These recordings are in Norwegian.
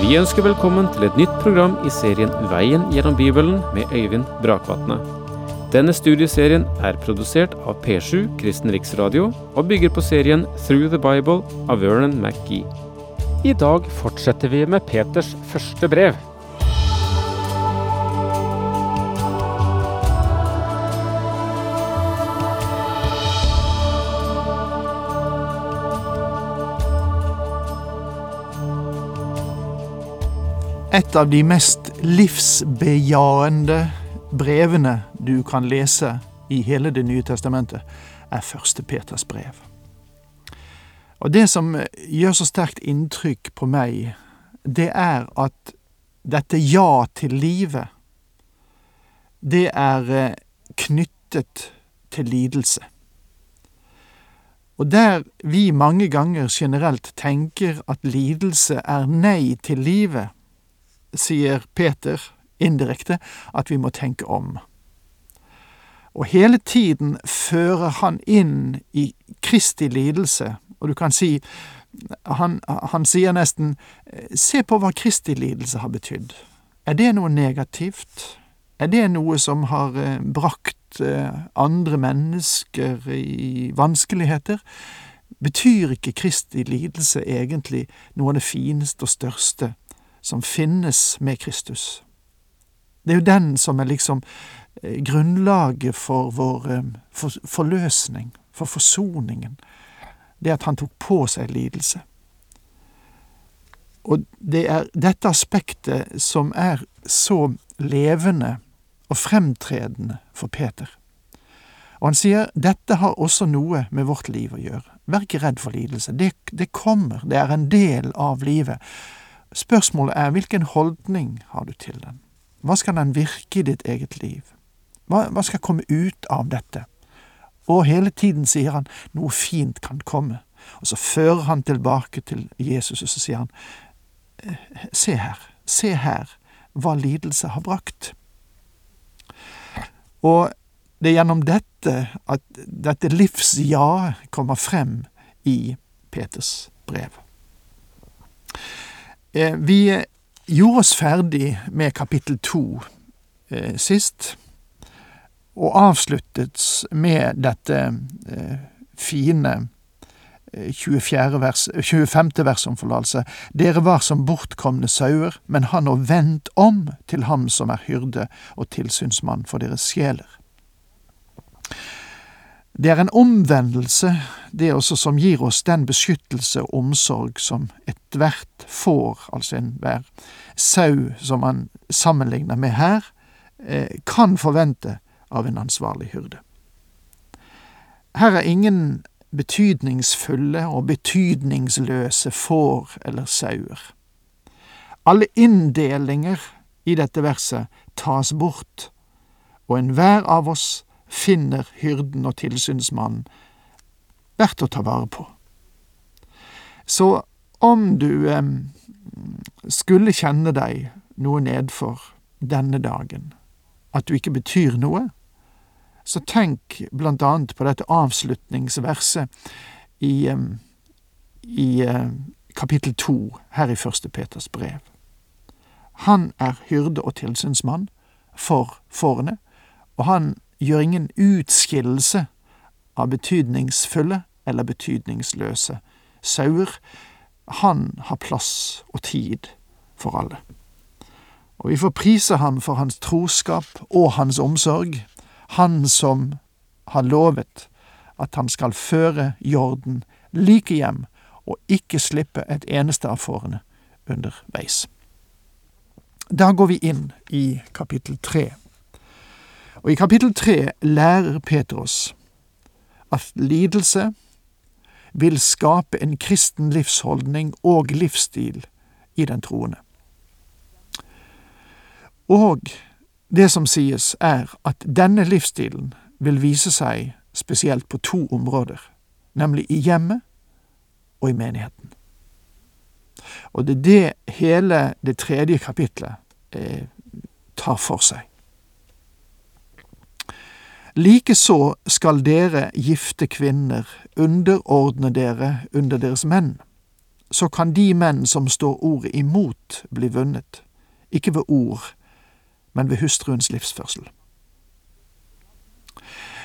Vi ønsker velkommen til et nytt program i serien Veien gjennom Bibelen med Øyvind Brakvatne. Denne studieserien er produsert av P7 Kristen Riksradio og bygger på serien Through the Bible av Vernon McGee. I dag fortsetter vi med Peters første brev. Et av de mest livsbejaende brevene du kan lese i hele Det nye testamentet, er Første Peters brev. Og det som gjør så sterkt inntrykk på meg, det er at dette ja til livet, det er eh, knyttet til lidelse. Og der vi mange ganger generelt tenker at lidelse er nei til livet, sier Peter indirekte at vi må tenke om. Og hele tiden fører han inn i Kristi lidelse, og du kan si han, han sier nesten se på hva Kristi lidelse har betydd. Er det noe negativt? Er det noe som har eh, brakt eh, andre mennesker i vanskeligheter? Betyr ikke Kristi lidelse egentlig noe av det fineste og største som finnes med Kristus? Det er jo den som er liksom eh, grunnlaget for vår for, forløsning, for forsoningen. Det at han tok på seg lidelse. Og det er dette aspektet som er så levende og fremtredende for Peter. Og han sier dette har også noe med vårt liv å gjøre. Vær ikke redd for lidelse. Det, det kommer, det er en del av livet. Spørsmålet er hvilken holdning har du til den? Hva skal den virke i ditt eget liv? Hva, hva skal komme ut av dette? Og hele tiden sier han noe fint kan komme. Og så fører han tilbake til Jesus, og så sier han Se her, se her hva lidelse har brakt. Og det er gjennom dette at dette livsjaet kommer frem i Peters brev. Vi gjorde oss ferdig med kapittel to eh, sist, og avsluttet med dette eh, fine 24. vers, 25. vers om forlatelse. Dere var som bortkomne sauer, men har nå vendt om til ham som er hyrde og tilsynsmann for deres sjeler. Det er en omvendelse, det også, som gir oss den beskyttelse og omsorg som ethvert får, altså enhver sau som man sammenligner med her, kan forvente av en ansvarlig hyrde. Her er ingen betydningsfulle og betydningsløse får eller sauer. Alle inndelinger i dette verset tas bort, og enhver av oss finner hyrden og tilsynsmannen verdt å ta vare på. Så om du eh, skulle kjenne deg noe nedfor denne dagen, at du ikke betyr noe, så tenk blant annet på dette avslutningsverset i, i kapittel to her i Første Peters brev. Han er hyrde og tilsynsmann for fårene, og han gjør ingen utskillelse av betydningsfulle eller betydningsløse sauer. Han har plass og tid for alle. Og vi får prise ham for hans troskap og hans omsorg, han som har lovet at han skal føre jorden like hjem og ikke slippe et eneste av fårene underveis. Da går vi inn i kapittel tre. Og i kapittel tre lærer Peter oss at lidelse vil skape en kristen livsholdning og livsstil i den troende. Og det som sies, er at denne livsstilen vil vise seg spesielt på to områder, nemlig i hjemmet og i menigheten. Og det er det hele det tredje kapitlet eh, tar for seg. Likeså skal dere gifte kvinner underordne dere under deres menn, så kan de menn som står ordet imot, bli vunnet, ikke ved ord, men ved hustruens livsførsel.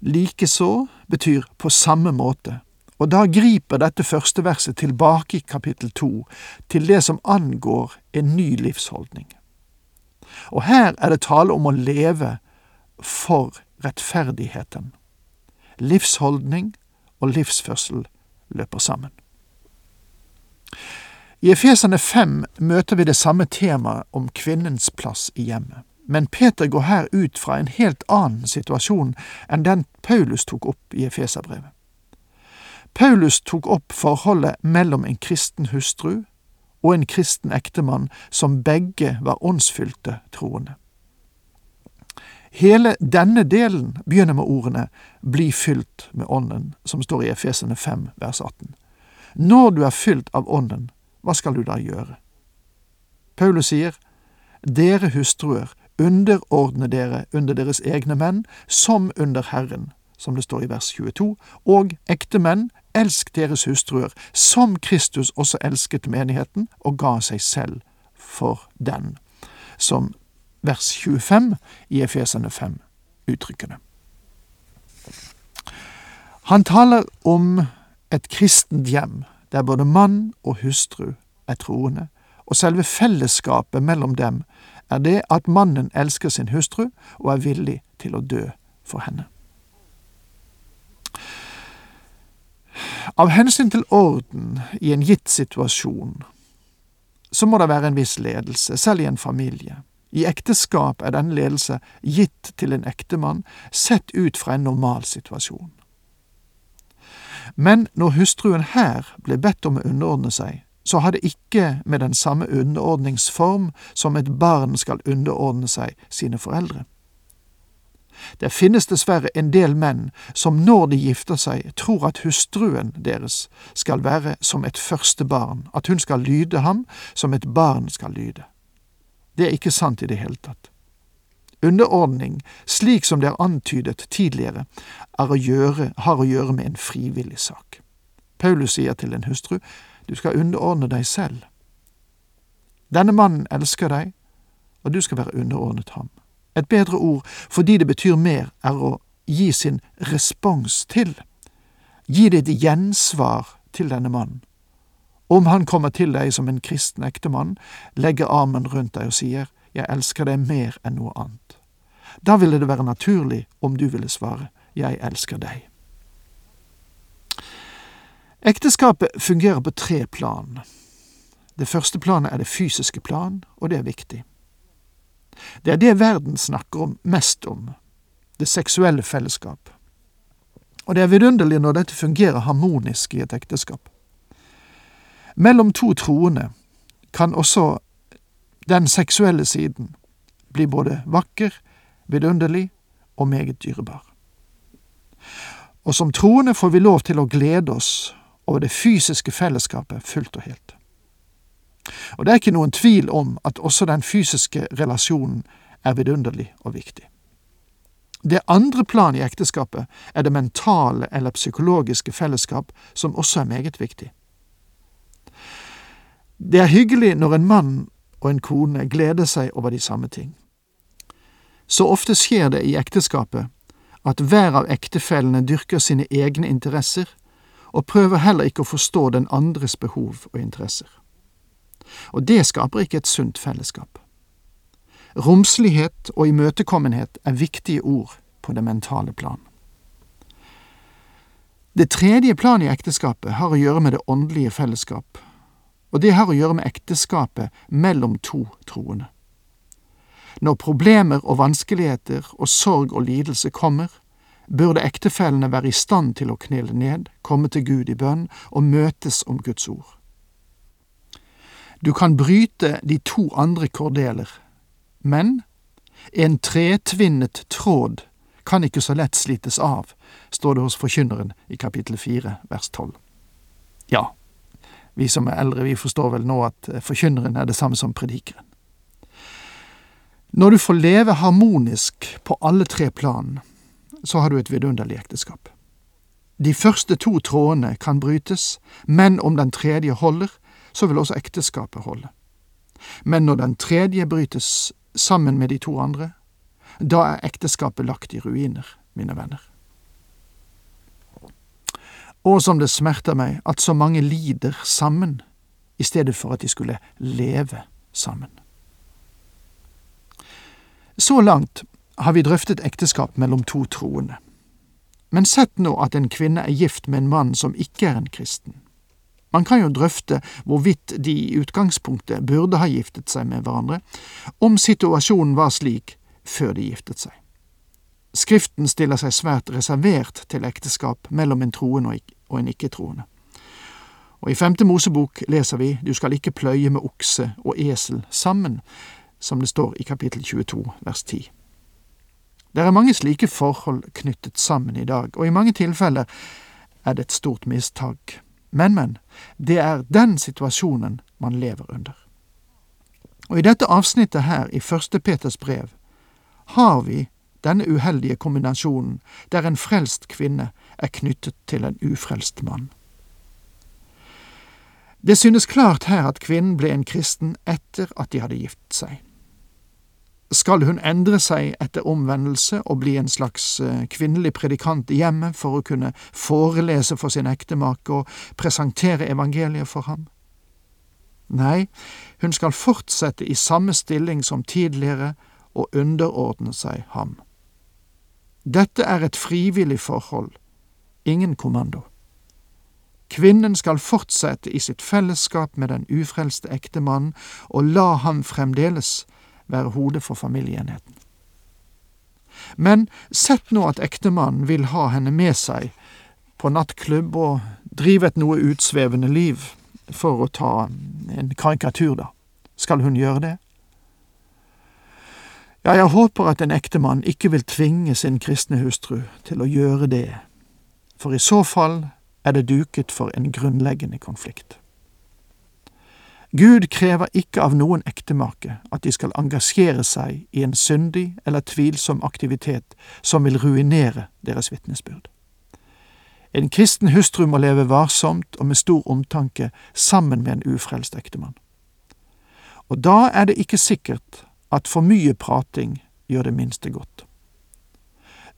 Likeså betyr på samme måte, og da griper dette første verset tilbake i kapittel to, til det som angår en ny livsholdning. Og her er det tale om å leve for rettferdigheten. Livsholdning og livsførsel løper sammen. I Efesene fem møter vi det samme temaet om kvinnens plass i hjemmet. Men Peter går her ut fra en helt annen situasjon enn den Paulus tok opp i Efeserbrevet. Paulus tok opp forholdet mellom en kristen hustru og en kristen ektemann som begge var åndsfylte troende. Hele denne delen begynner med ordene Bli fylt med Ånden, som står i Efesene 5, vers 18. Når du er fylt av Ånden, hva skal du da gjøre? Paulus sier, Dere hustruer, underordne dere under deres egne menn, som under Herren, som det står i vers 22, og ekte menn, elsk deres hustruer, som Kristus også elsket menigheten og ga seg selv for den, som vers 25 i Efesene 5 uttrykkene. Han taler om et kristent hjem der både mann og hustru er troende, og selve fellesskapet mellom dem er det at mannen elsker sin hustru og er villig til å dø for henne. Av hensyn til orden i en gitt situasjon så må det være en viss ledelse, selv i en familie. I ekteskap er denne ledelse gitt til en ektemann sett ut fra en normalsituasjon. Men når hustruen her ble bedt om å underordne seg, så har det ikke med den samme underordningsform som et barn skal underordne seg sine foreldre. Det finnes dessverre en del menn som når de gifter seg, tror at hustruen deres skal være som et første barn, at hun skal lyde ham som et barn skal lyde. Det er ikke sant i det hele tatt. Underordning, slik som det er antydet tidligere, å gjøre, har å gjøre med en frivillig sak. Paulus sier til en hustru, du skal underordne deg selv. Denne mannen elsker deg, og du skal være underordnet ham. Et bedre ord, fordi det betyr mer, er å gi sin respons til. Gi ditt gjensvar til denne mannen. Om han kommer til deg som en kristen ektemann, legger armen rundt deg og sier Jeg elsker deg mer enn noe annet. Da ville det være naturlig om du ville svare Jeg elsker deg. Ekteskapet fungerer på tre plan. Det første planet er det fysiske plan, og det er viktig. Det er det verden snakker om mest om, det seksuelle fellesskap. Og det er vidunderlig når dette fungerer harmonisk i et ekteskap. Mellom to troende kan også den seksuelle siden bli både vakker, vidunderlig og meget dyrebar. Og som troende får vi lov til å glede oss over det fysiske fellesskapet fullt og helt. Og det er ikke noen tvil om at også den fysiske relasjonen er vidunderlig og viktig. Det andre plan i ekteskapet er det mentale eller psykologiske fellesskap, som også er meget viktig. Det er hyggelig når en mann og en kone gleder seg over de samme ting. Så ofte skjer det i ekteskapet at hver av ektefellene dyrker sine egne interesser, og prøver heller ikke å forstå den andres behov og interesser. Og det skaper ikke et sunt fellesskap. Romslighet og imøtekommenhet er viktige ord på det mentale plan. Det tredje planet i ekteskapet har å gjøre med det åndelige fellesskap, og det har å gjøre med ekteskapet mellom to troende. Når problemer og vanskeligheter og sorg og lidelse kommer, burde ektefellene være i stand til å knele ned, komme til Gud i bønn og møtes om Guds ord. Du kan bryte de to andre kordeler, men en tretvinnet tråd kan ikke så lett slites av, står det hos Forkynneren i kapittel fire, vers tolv. Ja, vi som er eldre, vi forstår vel nå at Forkynneren er det samme som Predikeren. Når du får leve harmonisk på alle tre plan, så har du et vidunderlig ekteskap. De første to trådene kan brytes, men om den tredje holder, så vil også ekteskapet holde. Men når den tredje brytes sammen med de to andre, da er ekteskapet lagt i ruiner, mine venner. Og som det smerter meg at så mange lider sammen, i stedet for at de skulle leve sammen. Så langt har vi drøftet ekteskap mellom to troende. Men sett nå at en kvinne er gift med en mann som ikke er en kristen. Man kan jo drøfte hvorvidt de i utgangspunktet burde ha giftet seg med hverandre, om situasjonen var slik før de giftet seg. Skriften stiller seg svært reservert til ekteskap mellom en troende og en ikke-troende. Og i femte Mosebok leser vi Du skal ikke pløye med okse og esel sammen, som det står i kapittel 22 vers 10. Det er mange slike forhold knyttet sammen i dag, og i mange tilfeller er det et stort mistak. Men, men, det er den situasjonen man lever under. Og i dette avsnittet her i Første Peters brev har vi denne uheldige kombinasjonen der en frelst kvinne er knyttet til en ufrelst mann. Det synes klart her at kvinnen ble en kristen etter at de hadde gift seg. Skal hun endre seg etter omvendelse og bli en slags eh, kvinnelig predikant i hjemmet for å kunne forelese for sin ektemake og presentere evangeliet for ham? Nei, hun skal fortsette i samme stilling som tidligere og underordne seg ham. Dette er et frivillig forhold, ingen kommando. Kvinnen skal fortsette i sitt fellesskap med den ufrelste ektemannen og la ham fremdeles være hodet for familieenheten. Men sett nå at ektemannen vil ha henne med seg på nattklubb og drive et noe utsvevende liv, for å ta en karikatur, da. Skal hun gjøre det? Ja, jeg håper at en ektemann ikke vil tvinge sin kristne hustru til å gjøre det, for i så fall er det duket for en grunnleggende konflikt. Gud krever ikke av noen ektemake at de skal engasjere seg i en syndig eller tvilsom aktivitet som vil ruinere deres vitnesbyrd. En kristen hustru må leve varsomt og med stor omtanke sammen med en ufrelst ektemann. Og da er det ikke sikkert at for mye prating gjør det minste godt.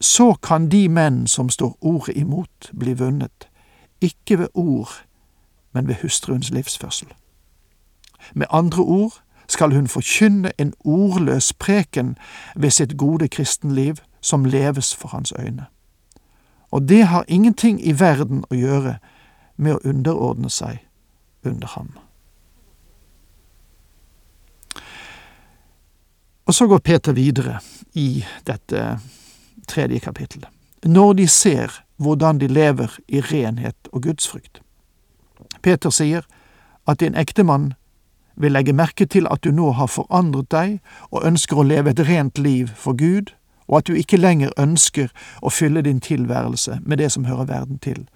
Så kan de menn som står ordet imot, bli vunnet, ikke ved ord, men ved hustruens livsførsel. Med andre ord skal hun forkynne en ordløs preken ved sitt gode kristenliv som leves for hans øyne. Og det har ingenting i verden å gjøre med å underordne seg under ham. Og så går Peter videre i dette tredje kapittelet. Når de ser hvordan de lever i renhet og gudsfrykt. Peter sier at din ektemann vil legge merke til at du nå har forandret deg og ønsker å leve et rent liv for Gud, og at du ikke lenger ønsker å fylle din tilværelse med det som hører verden til.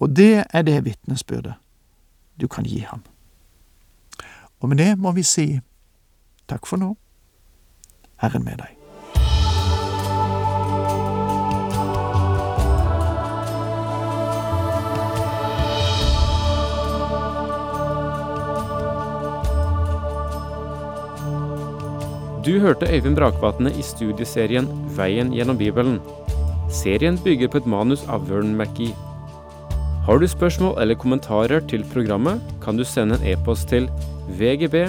Og det er det vitnesbyrdet du kan gi ham. Og med det må vi si takk for nå, Herren med deg. Du hørte Øyvind Brakvatne i studieserien Veien gjennom Bibelen. Serien bygger på et manus av Vern McGee. Har du spørsmål eller kommentarer til programmet, kan du sende en e-post til vgb